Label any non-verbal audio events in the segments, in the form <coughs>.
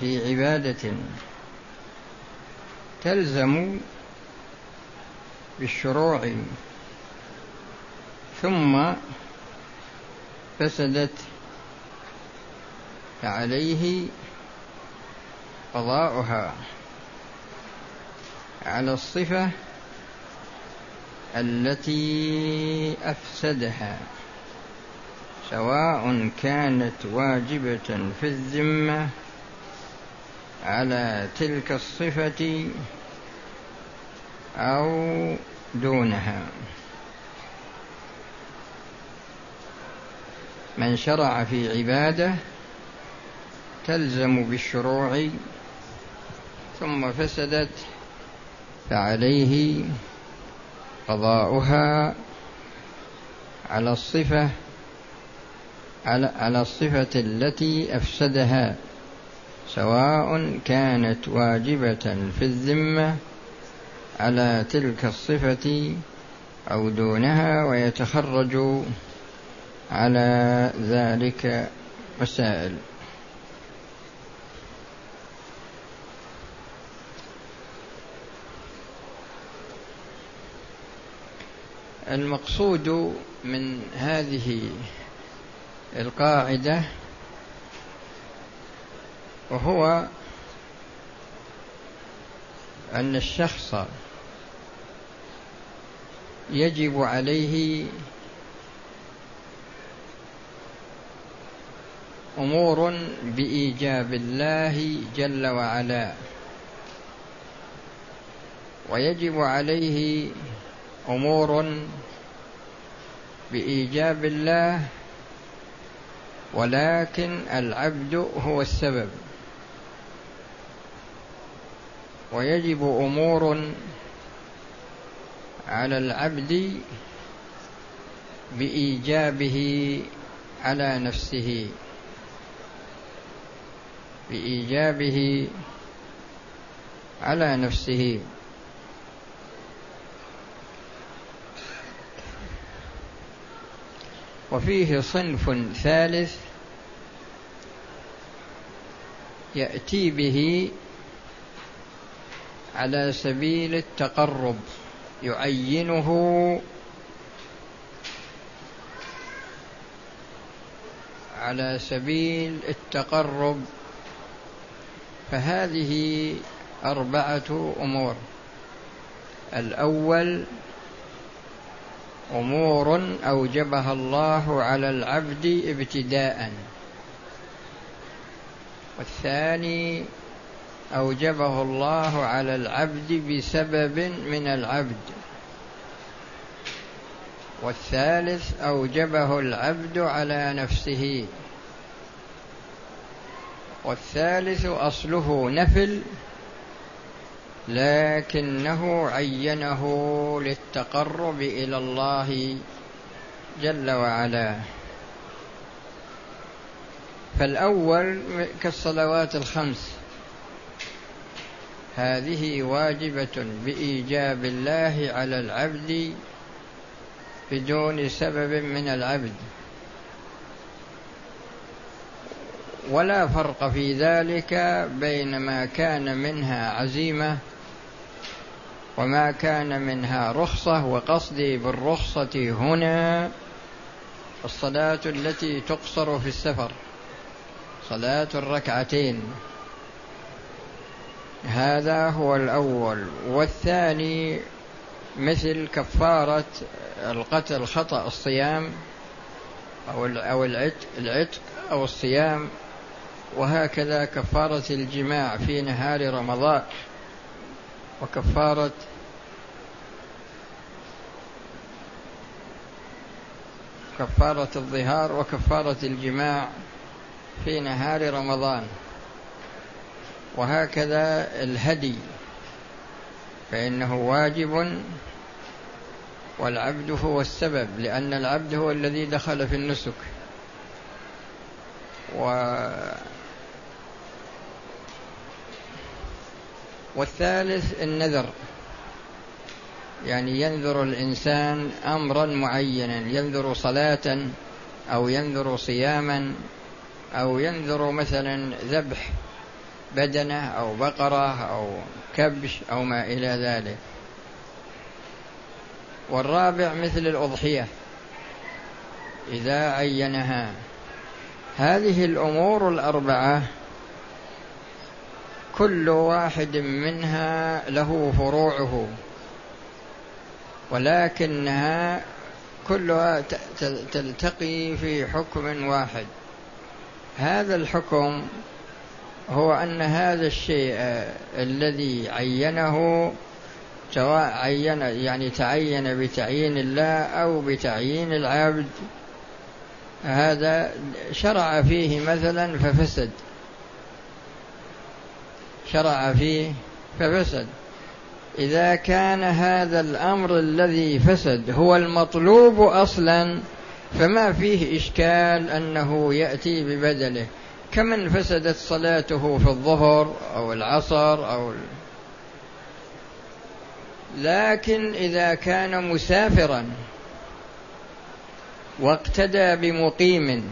في عبادة تلزم بالشروع ثم فسدت فعليه قضاؤها على الصفة التي أفسدها سواء كانت واجبة في الذمة على تلك الصفة أو دونها. من شرع في عبادة تلزم بالشروع ثم فسدت فعليه قضاؤها على الصفة على الصفة التي أفسدها. سواء كانت واجبة في الذمة على تلك الصفة أو دونها ويتخرج على ذلك مسائل المقصود من هذه القاعدة وهو أن الشخص يجب عليه أمور بإيجاب الله جل وعلا ويجب عليه أمور بإيجاب الله ولكن العبد هو السبب. ويجب أمور على العبد بإيجابه على نفسه. بإيجابه على نفسه. وفيه صنف ثالث يأتي به على سبيل التقرب يعينه على سبيل التقرب. فهذه أربعة أمور. الأول أمور أوجبها الله على العبد ابتداء. والثاني أوجبه الله على العبد بسبب من العبد. والثالث أوجبه العبد على نفسه. والثالث أصله نفل لكنه عينه للتقرب إلى الله جل وعلا. فالأول كالصلوات الخمس. هذه واجبة بإيجاب الله على العبد بدون سبب من العبد. ولا فرق في ذلك بين ما كان منها عزيمة وما كان منها رخصة وقصدي بالرخصة هنا الصلاة التي تقصر في السفر صلاة الركعتين. هذا هو الأول. والثاني مثل كفارة القتل خطأ الصيام أو أو العتق أو الصيام وهكذا كفارة الجماع في نهار رمضان وكفارة كفارة الظهار وكفارة الجماع في نهار رمضان. وهكذا الهدي فإنه واجب والعبد هو السبب لأن العبد هو الذي دخل في النسك. و والثالث النذر يعني ينذر الإنسان أمرا معينا ينذر صلاة أو ينذر صياما أو ينذر مثلا ذبح بدنة أو بقرة أو كبش أو ما إلى ذلك. والرابع مثل الأضحية. إذا عينها. هذه الأمور الأربعة كل واحد منها له فروعه ولكنها كلها تلتقي في حكم واحد. هذا الحكم هو أن هذا الشيء الذي عينه سواء عين يعني تعين بتعيين الله أو بتعيين العبد هذا شرع فيه مثلا ففسد. شرع فيه ففسد. إذا كان هذا الأمر الذي فسد هو المطلوب أصلا فما فيه إشكال أنه يأتي ببدله. كمن فسدت صلاته في الظهر أو العصر أو لكن إذا كان مسافرا واقتدى بمقيم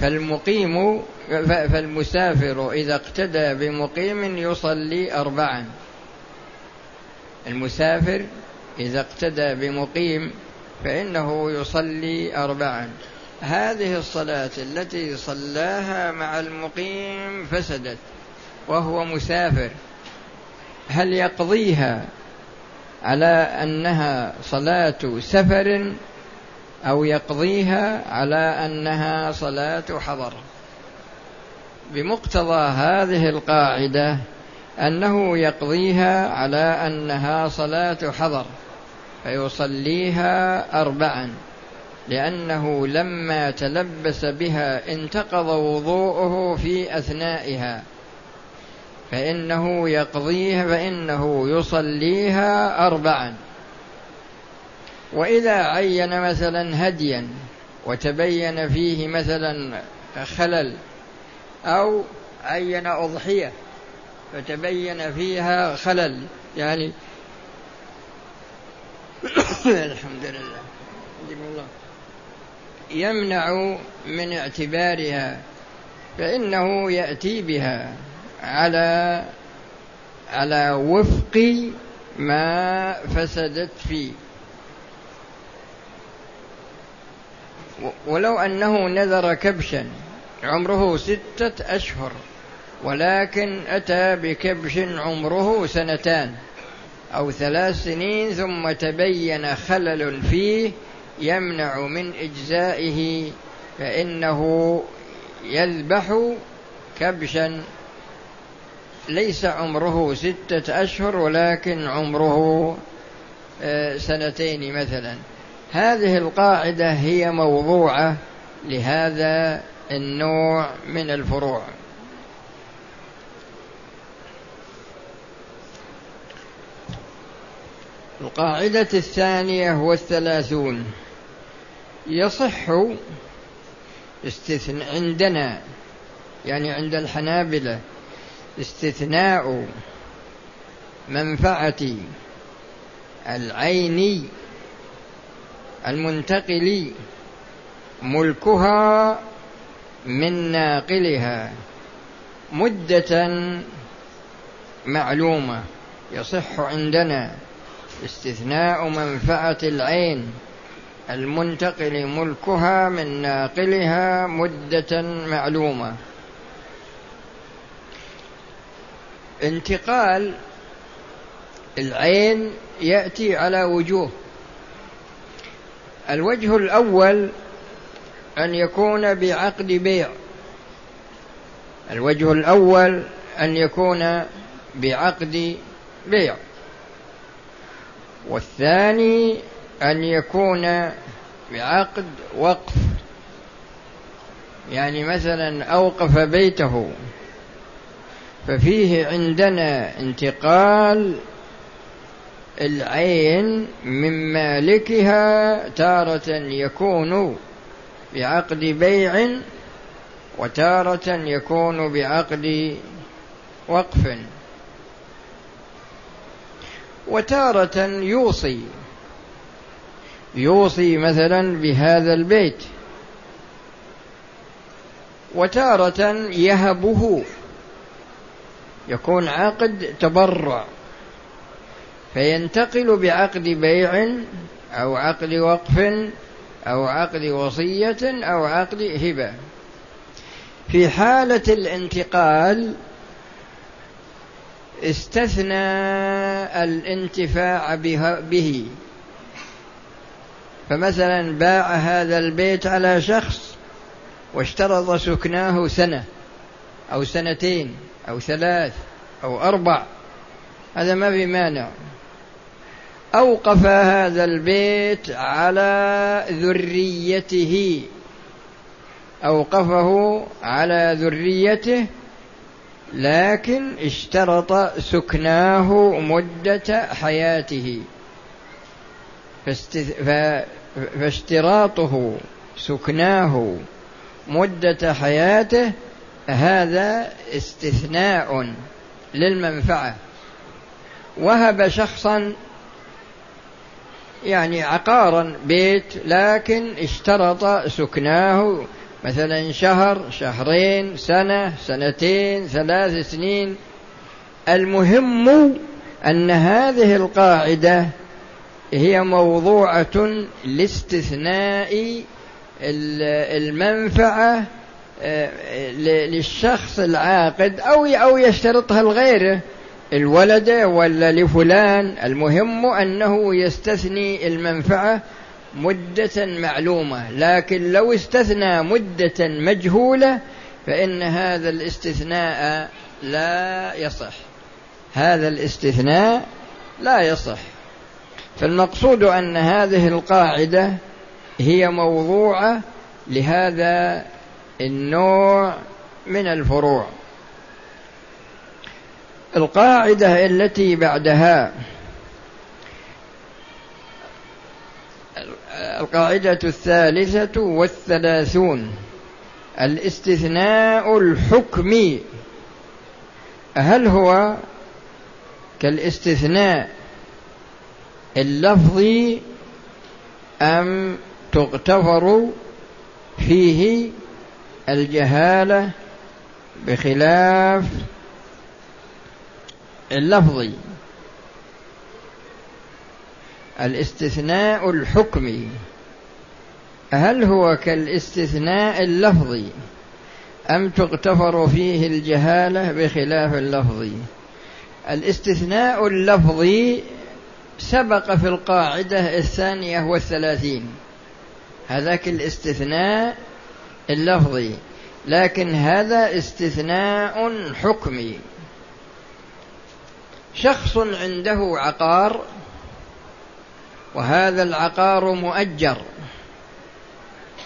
فالمقيم فالمسافر إذا اقتدى بمقيم يصلي أربعا. المسافر إذا اقتدى بمقيم فإنه يصلي أربعا. هذه الصلاة التي صلاها مع المقيم فسدت وهو مسافر. هل يقضيها على أنها صلاة سفر أو يقضيها على أنها صلاة حضر؟ بمقتضى هذه القاعدة أنه يقضيها على أنها صلاة حضر فيصليها أربعا. لأنه لما تلبس بها انتقض وضوءه في أثنائها. فإنه يقضيها فإنه يصليها أربعا. وإذا عين مثلا هديا وتبين فيه مثلا خلل أو عين أضحية فتبين فيها خلل يعني <coughs> الحمد لله. الله يمنع من اعتبارها فإنه يأتي بها على على وفق ما فسدت فيه. ولو أنه نذر كبشا عمره ستة أشهر ولكن أتى بكبش عمره سنتان أو ثلاث سنين ثم تبين خلل فيه يمنع من إجزائه فإنه يذبح كبشا. ليس عمره ستة أشهر ولكن عمره آه، سنتين مثلا. هذه القاعدة هي موضوعة لهذا النوع من الفروع. القاعدة الثانية والثلاثون. يصح استثناء عندنا يعني عند الحنابلة استثناء منفعة العين المنتقل ملكها من ناقلها مدة معلومة. يصح عندنا استثناء منفعة العين المنتقل ملكها من ناقلها مدة معلومة. انتقال العين يأتي على وجوه. الوجه الأول أن يكون بعقد بيع. الوجه الأول أن يكون بعقد بيع. والثاني أن يكون بعقد وقف. يعني مثلا أوقف بيته ففيه عندنا انتقال العين من مالكها تارة يكون بعقد بيع وتارة يكون بعقد وقف. وتارة يوصي يوصي مثلا بهذا البيت. وتارة يهبه. يكون عقد تبرع. فينتقل بعقد بيع أو عقد وقف أو عقد وصية أو عقد هبة. في حالة الانتقال استثنى الانتفاع به. فمثلا باع هذا البيت على شخص واشترط سكناه سنة أو سنتين أو ثلاث أو أربع. هذا ما في مانع. أوقف هذا البيت على ذريته. أوقفه على ذريته لكن اشترط سكناه مدة حياته. فاشتراطه سكناه مدة حياته هذا استثناء للمنفعة. وهب شخصا يعني عقارا بيت لكن اشترط سكناه. مثلا شهر شهرين سنة سنتين ثلاث سنين. المهم أن هذه القاعدة هي موضوعة لاستثناء المنفعة آه، للشخص العاقد أو أو يشترطها لغيره الولد ولا لفلان. المهم أنه يستثني المنفعة مدة معلومة لكن لو استثنى مدة مجهولة فإن هذا الاستثناء لا يصح. هذا الاستثناء لا يصح. فالمقصود أن هذه القاعدة هي موضوعة لهذا النوع من الفروع. القاعدة التي بعدها القاعدة الثالثة والثلاثون الاستثناء الحكمي. هل هو كالاستثناء اللفظي أم تغتفر فيه الجهالة بخلاف اللفظي الاستثناء الحكمي هل هو كالاستثناء اللفظي أم تغتفر فيه الجهالة بخلاف اللفظي الاستثناء اللفظي سبق في القاعدة الثانية والثلاثين. هذاك الاستثناء اللفظي لكن هذا استثناء حكمي. شخص عنده عقار وهذا العقار مؤجر.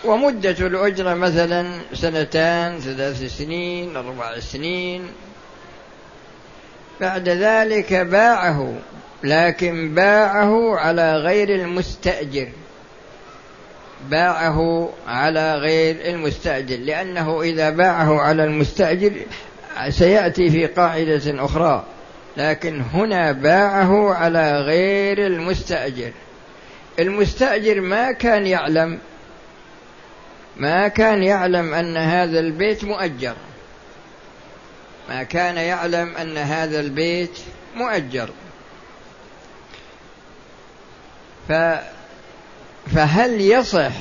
ومدة الأجرة مثلا سنتان ثلاث سنين أربع سنين. بعد ذلك باعه. لكن باعه على غير المستأجر. باعه على غير المستأجر لأنه إذا باعه على المستأجر سيأتي في قاعدة أخرى لكن هنا باعه على غير المستأجر. المستأجر ما كان يعلم ما كان يعلم أن هذا البيت مؤجر. ما كان يعلم أن هذا البيت مؤجر. ف فهل يصح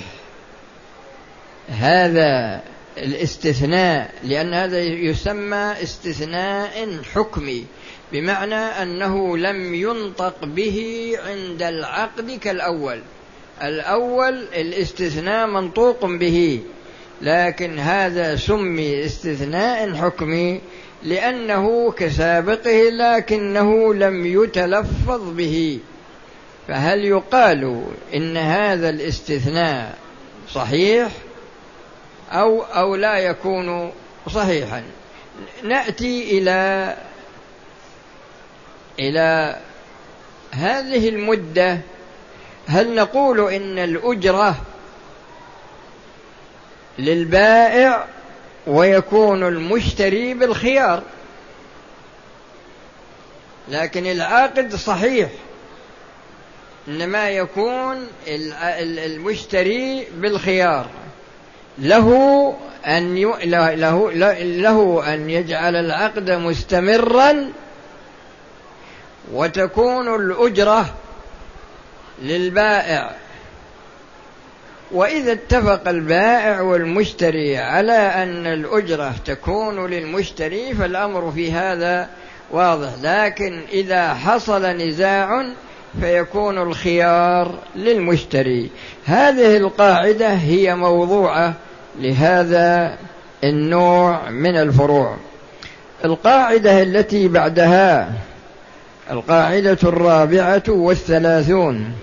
هذا الاستثناء؟ لأن هذا يسمى استثناء حكمي بمعنى أنه لم ينطق به عند العقد كالأول. الأول الاستثناء منطوق به لكن هذا سمي استثناء حكمي لأنه كسابقه لكنه لم يتلفظ به. فهل يقال إن هذا الاستثناء صحيح أو أو لا يكون صحيحا؟ نأتي إلى إلى هذه المدة هل نقول إن الأجرة للبائع ويكون المشتري بالخيار؟ لكن العاقد صحيح. إنما يكون المشتري بالخيار له أن. له... له أن يجعل العقد مستمرا وتكون الأجرة للبائع وإذا اتفق البائع والمشتري على أن الأجرة تكون للمشتري فالأمر في هذا واضح لكن إذا حصل نزاع فيكون الخيار للمشتري. هذه القاعدة هي موضوعة لهذا النوع من الفروع. القاعدة التي بعدها القاعدة الرابعة والثلاثون.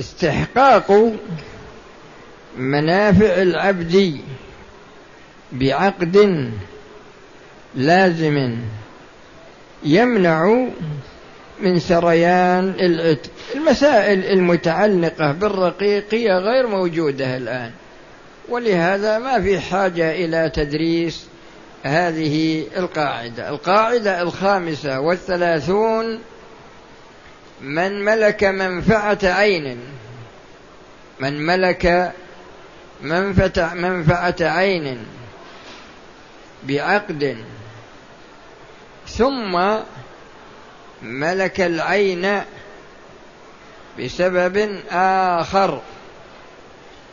استحقاق منافع العبد بعقد لازم يمنع من سريان العتق المسائل المتعلقة بالرقيق هي غير موجودة الآن. ولهذا ما في حاجة إلى تدريس هذه القاعدة. القاعدة الخامسة والثلاثون من ملك منفعة عين. من ملك منفعة, عين بعقد. ثم ملك العين بسبب آخر.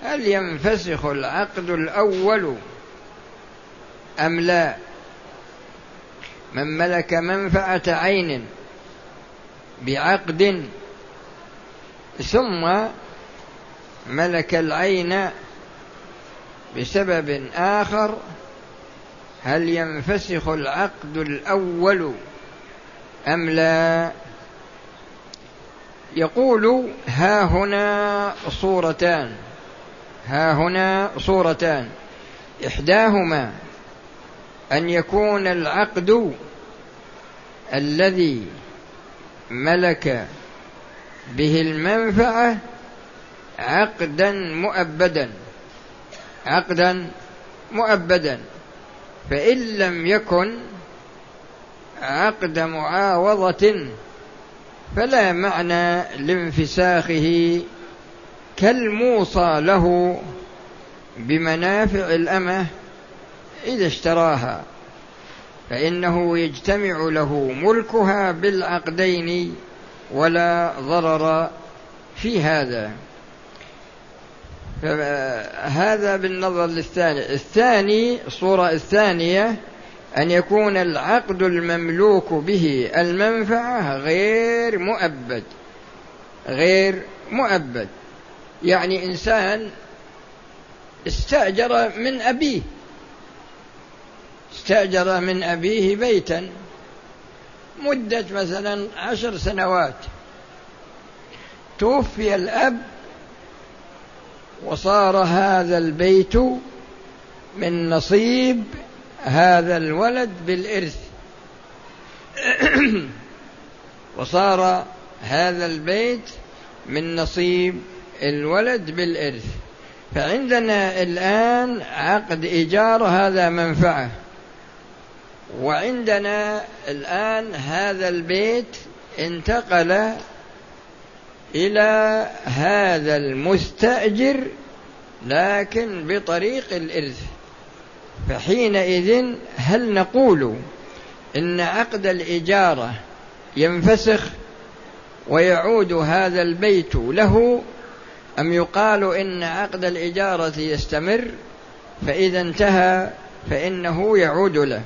هل ينفسخ العقد الأول أم لا؟ من ملك منفعة عين بعقد ثم ملك العين بسبب آخر هل ينفسخ العقد الأول أم لا؟ يقول ها هنا صورتان. ها هنا صورتان. إحداهما أن يكون العقد الذي ملك به المنفعة عقدا مؤبدا. عقدا مؤبدا. فإن لم يكن عقد معاوضة فلا معنى لانفساخه كالموصى له بمنافع الأمة إذا اشتراها فإنه يجتمع له ملكها بالعقدين ولا ضرر في هذا. هذا بالنظر للثاني الثاني الصورة الثانية أن يكون العقد المملوك به المنفعة غير مؤبد. غير مؤبد. يعني إنسان استأجر من أبيه. استأجر من أبيه بيتا. مدة مثلا عشر سنوات. توفي الأب وصار هذا البيت من نصيب هذا الولد بالإرث. <clears throat> وصار هذا البيت من نصيب الولد بالإرث. فعندنا الآن عقد إيجار هذا منفعة. وعندنا الآن هذا البيت انتقل إلى هذا المستأجر لكن بطريق الإرث. فحينئذ هل نقول إن عقد الإجارة ينفسخ ويعود هذا البيت له أم يقال إن عقد الإجارة يستمر؟ فإذا انتهى فإنه يعود له.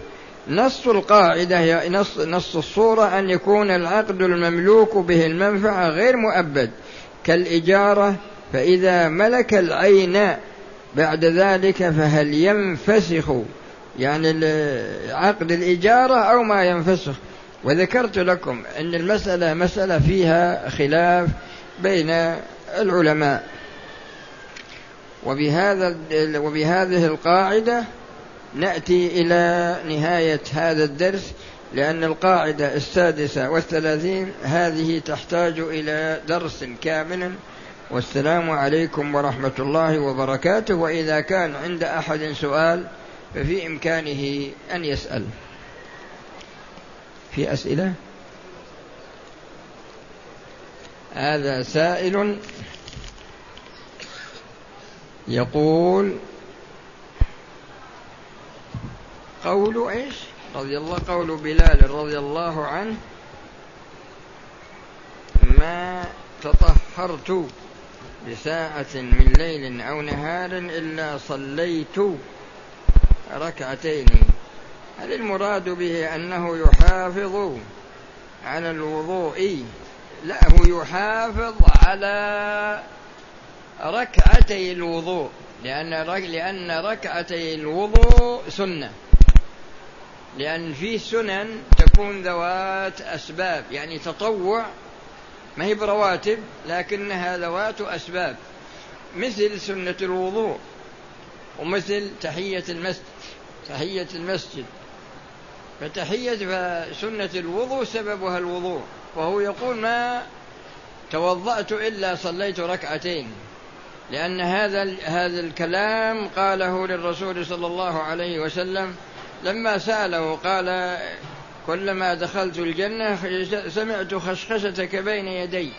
نص القاعدة نص, نص الصورة أن يكون العقد المملوك به المنفعة غير مؤبد. كالإجارة فإذا ملك العين بعد ذلك فهل ينفسخ؟ يعني عقد الإجارة أو ما ينفسخ. وذكرت لكم أن المسألة مسألة فيها خلاف بين العلماء. وبهذا وبهذه القاعدة نأتي إلى نهاية هذا الدرس لأن القاعدة السادسة والثلاثين هذه تحتاج إلى درس كامل والسلام عليكم ورحمة الله وبركاته. وإذا كان عند أحد سؤال ففي إمكانه أن يسأل. في أسئلة؟ هذا سائل يقول قول إيش؟ رضي الله قول بلال رضي الله عنه ما تطهرت بساعة من ليل أو نهار إلا صليت ركعتين. هل المراد به أنه يحافظ على الوضوء؟ لا هو يحافظ على ركعتي الوضوء لأن لأن ركعتي الوضوء سنة. لأن في سنن تكون ذوات أسباب يعني تطوع ما هي برواتب؟ لكنها ذوات أسباب مثل سنة الوضوء ومثل تحية المسجد تحية المسجد. فتحية فسنة الوضوء سببها الوضوء وهو يقول ما توضأت إلا صليت ركعتين لأن هذا هذا الكلام قاله للرسول صلى الله عليه وسلم لما سأله قال كلما دخلت الجنة سمعت خشخشتك بين يدي.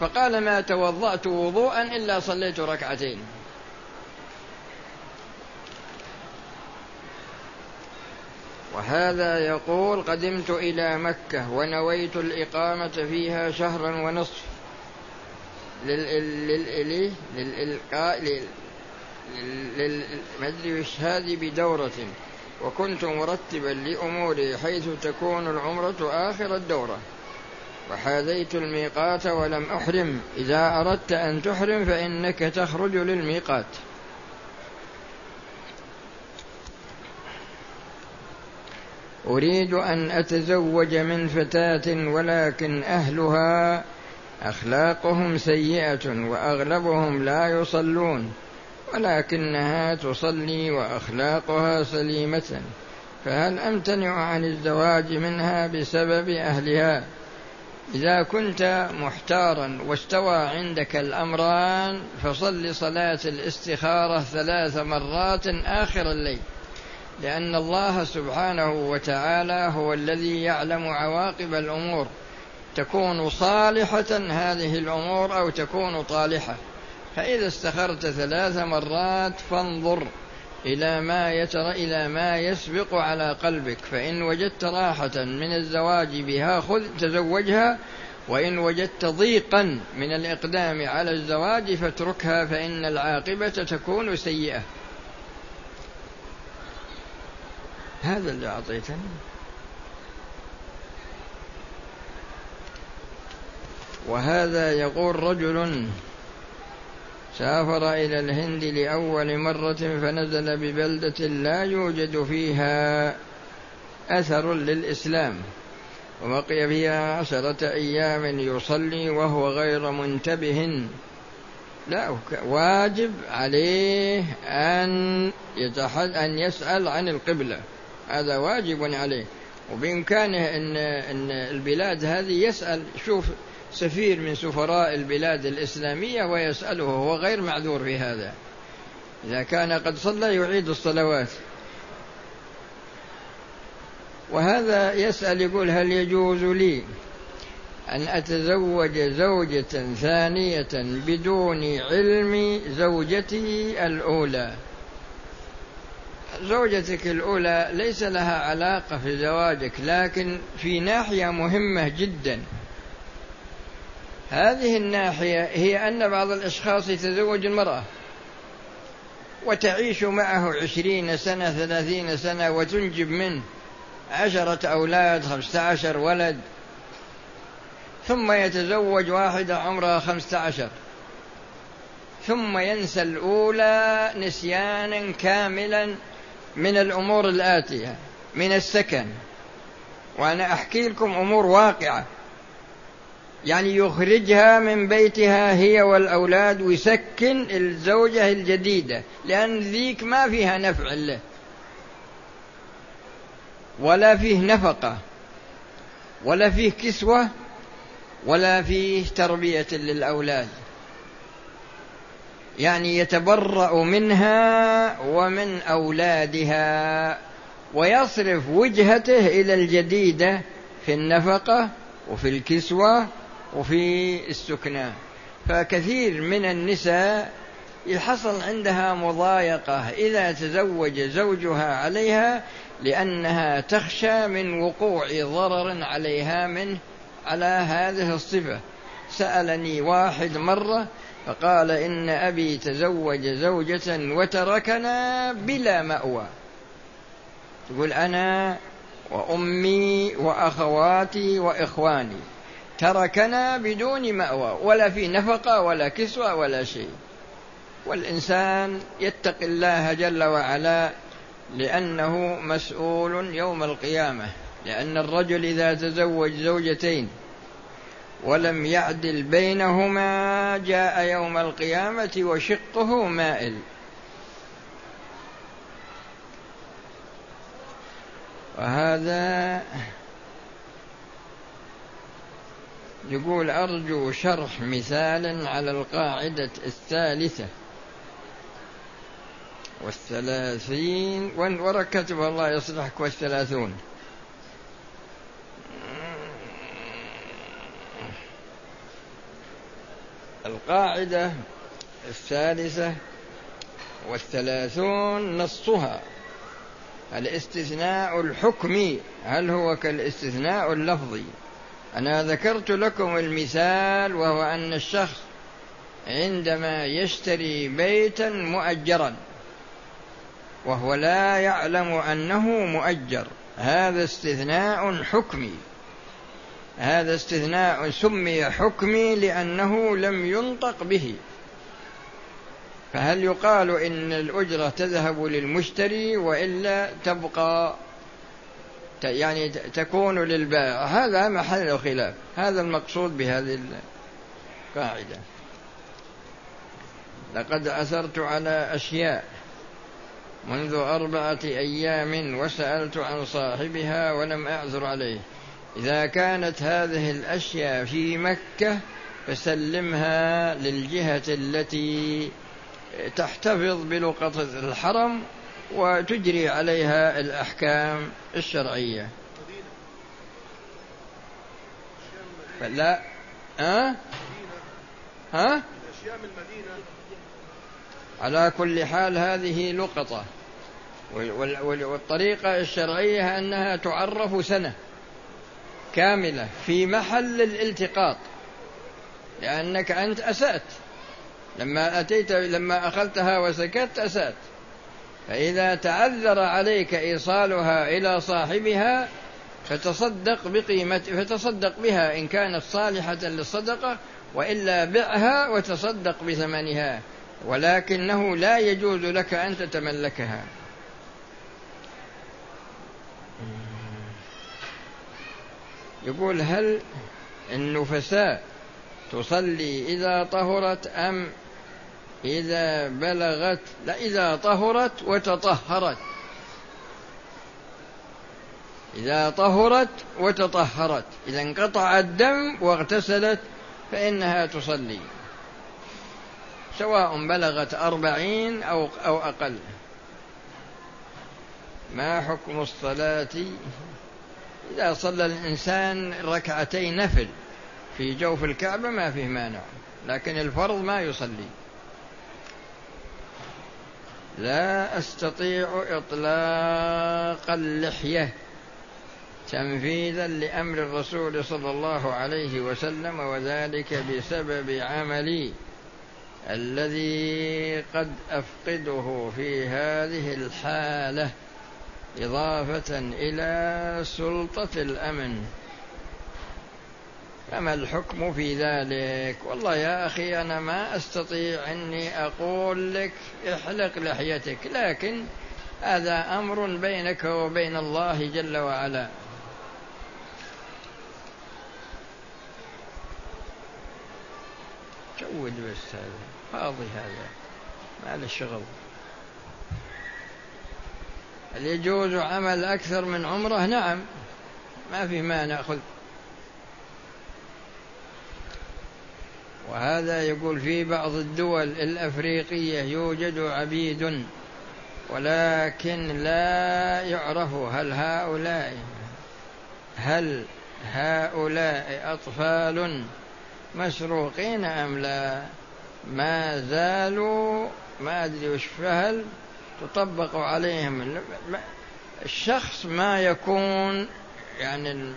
فقال ما توضأت وضوءا إلا صليت ركعتين. وهذا يقول قدمت إلى مكة ونويت الإقامة فيها شهرا ونصف. للإلقاء للمدري وش هذه بدورة. وكنت مرتبا لأموري حيث تكون العمرة آخر الدورة. وحاذيت الميقات ولم أحرم. إذا أردت أن تحرم فإنك تخرج للميقات. أريد أن أتزوج من فتاة ولكن أهلها أخلاقهم سيئة وأغلبهم لا يصلون. ولكنها تصلي وأخلاقها سليمة فهل أمتنع عن الزواج منها بسبب أهلها؟ إذا كنت محتارا واستوى عندك الأمران فصل صلاة الاستخارة ثلاث مرات آخر الليل لأن الله سبحانه وتعالى هو الذي يعلم عواقب الأمور تكون صالحة هذه الأمور أو تكون طالحة. فإذا استخرت ثلاث مرات فانظر إلى ما يتر إلى ما يسبق على قلبك فإن وجدت راحة من الزواج بها خذ تزوجها وإن وجدت ضيقا من الإقدام على الزواج فاتركها فإن العاقبة تكون سيئة. هذا اللي أعطيتني. وهذا يقول رجل سافر إلى الهند لأول مرة فنزل ببلدة لا يوجد فيها أثر للإسلام وبقي فيها عشرة أيام يصلي وهو غير منتبه. لا واجب عليه أن يتحد أن يسأل عن القبلة. هذا واجب عليه. وبإمكانه أن أن البلاد هذه يسأل. شوف سفير من سفراء البلاد الإسلامية ويسأله هو غير معذور في هذا. إذا كان قد صلى يعيد الصلوات. وهذا يسأل يقول هل يجوز لي أن أتزوج زوجة ثانية بدون علم زوجتي الأولى؟ زوجتك الأولى ليس لها علاقة في زواجك لكن في ناحية مهمة جدا. هذه الناحية هي أن بعض الأشخاص يتزوج المرأة وتعيش معه عشرين سنة ثلاثين سنة وتنجب منه عشرة أولاد خمسة عشر ولد ثم يتزوج واحدة عمرها خمسة عشر. ثم ينسى الأولى نسيانا كاملا من الأمور الآتية من السكن. وأنا أحكي لكم أمور واقعة. يعني يخرجها من بيتها هي والأولاد ويسكن الزوجة الجديدة لأن ذيك ما فيها نفع له ولا فيه نفقة ولا فيه كسوة ولا فيه تربية للأولاد. يعني يتبرأ منها ومن أولادها ويصرف وجهته إلى الجديدة في النفقة وفي الكسوة وفي السكنى. فكثير من النساء حصل عندها مضايقة إذا تزوج زوجها عليها لأنها تخشى من وقوع ضرر عليها منه على هذه الصفة. سألني واحد مرة فقال إن أبي تزوج زوجة وتركنا بلا مأوى. تقول أنا وأمي وأخواتي وإخواني. تركنا بدون مأوى ولا في نفقة ولا كسوة ولا شيء. والإنسان يتقي الله جل وعلا لأنه مسؤول يوم القيامة لأن الرجل إذا تزوج زوجتين ولم يعدل بينهما جاء يوم القيامة وشقه مائل. وهذا يقول أرجو شرح مثال على القاعدة الثالثة. والثلاثين وركتبها الله يصلحك والثلاثون. القاعدة الثالثة والثلاثون نصها. الاستثناء الحكمي هل هو كالاستثناء اللفظي؟ أنا ذكرت لكم المثال وهو أن الشخص عندما يشتري بيتا مؤجرا وهو لا يعلم أنه مؤجر. هذا استثناء حكمي. هذا استثناء سمي حكمي لأنه لم ينطق به. فهل يقال إن الأجرة تذهب للمشتري وإلا تبقى يعني تكون للبائع هذا محل خلاف هذا المقصود بهذه القاعدة. لقد أثرت على أشياء منذ أربعة أيام وسألت عن صاحبها ولم أعذر عليه. إذا كانت هذه الأشياء في مكة فسلمها للجهة التي تحتفظ بلقطة الحرم وتجري عليها الأحكام الشرعية. لا ها؟ ها؟ على كل حال هذه لقطة. والطريقة الشرعية أنها تعرف سنة كاملة في محل الالتقاط. لأنك أنت أسأت. لما أتيت لما أخذتها وسكت أسأت. فإذا تعذر عليك إيصالها إلى صاحبها فتصدق بقيمة فتصدق بها إن كانت صالحة للصدقة وإلا بعها وتصدق بثمنها. ولكنه لا يجوز لك أن تتملكها. يقول هل النفساء تصلي إذا طهرت أم إذا بلغت لا إذا طهرت وتطهرت. إذا طهرت وتطهرت إذا انقطع الدم واغتسلت فإنها تصلي. سواء بلغت أربعين أو أو أقل. ما حكم الصلاة؟ إذا صلى الإنسان ركعتين نفل في جوف الكعبة ما فيه مانع لكن الفرض ما يصلي. لا أستطيع اطلاق اللحية تنفيذا لأمر الرسول صلى الله عليه وسلم وذلك بسبب عملي الذي قد أفقده في هذه الحالة إضافة إلى سلطة الأمن. فما الحكم في ذلك؟ والله يا أخي أنا ما أستطيع أني أقول لك احلق لحيتك لكن هذا أمر بينك وبين الله جل وعلا. جود بس هذا فاضي هذا ما له شغل. هل يجوز عمل أكثر من عمرة؟ نعم ما في ما نأخذ وهذا يقول في بعض الدول الأفريقية يوجد عبيد ولكن لا يعرف هل هؤلاء هل هؤلاء أطفال مسروقين أم لا؟ ما زالوا ما أدري وش فهل تطبق عليهم. الشخص ما يكون يعني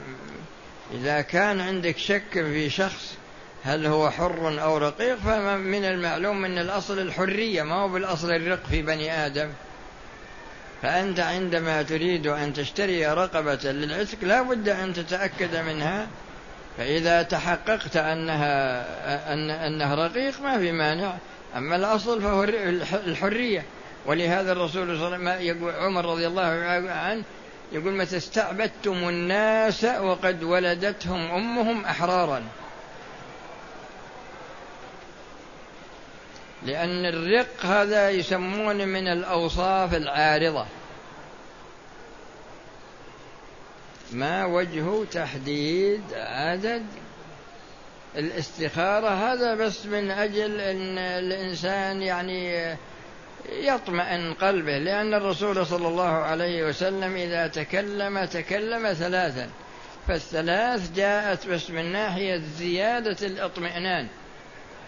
إذا كان عندك شك في شخص هل هو حر أو رقيق فمن المعلوم أن الأصل الحرية ما هو بالأصل الرق في بني آدم. فأنت عندما تريد أن تشتري رقبة للعتق لا بد أن تتأكد منها. فإذا تحققت أنها أن أنه رقيق ما في مانع. أما الأصل فهو الحرية. ولهذا الرسول صلى الله عليه وسلم عمر رضي الله عنه يقول متى استعبدتم الناس وقد ولدتهم أمهم أحرارا. لأن الرق هذا يسمون من الأوصاف العارضة. ما وجه تحديد عدد الاستخارة؟ هذا بس من أجل أن الإنسان يعني يطمئن قلبه لأن الرسول صلى الله عليه وسلم إذا تكلم تكلم ثلاثا. فالثلاث جاءت بس من ناحية زيادة الإطمئنان.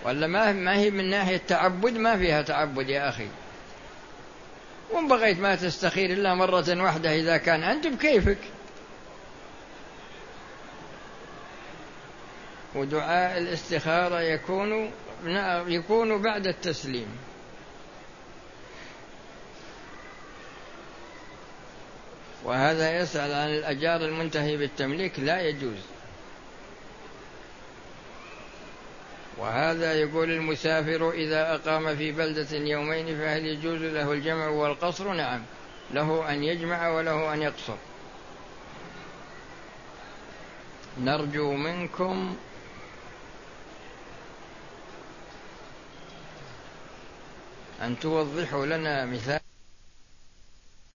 ولا ما ما هي من ناحية تعبد؟ ما فيها تعبد يا أخي. وإن بغيت ما تستخير إلا مرة واحدة إذا كان. أنت بكيفك. ودعاء الاستخارة يكون يكون بعد التسليم. وهذا يسأل عن الأجار المنتهي بالتمليك. لا يجوز. وهذا يقول المسافر إذا أقام في بلدة يومين فهل يجوز له الجمع والقصر؟ نعم له أن يجمع وله أن يقصر. نرجو منكم أن توضحوا لنا مثال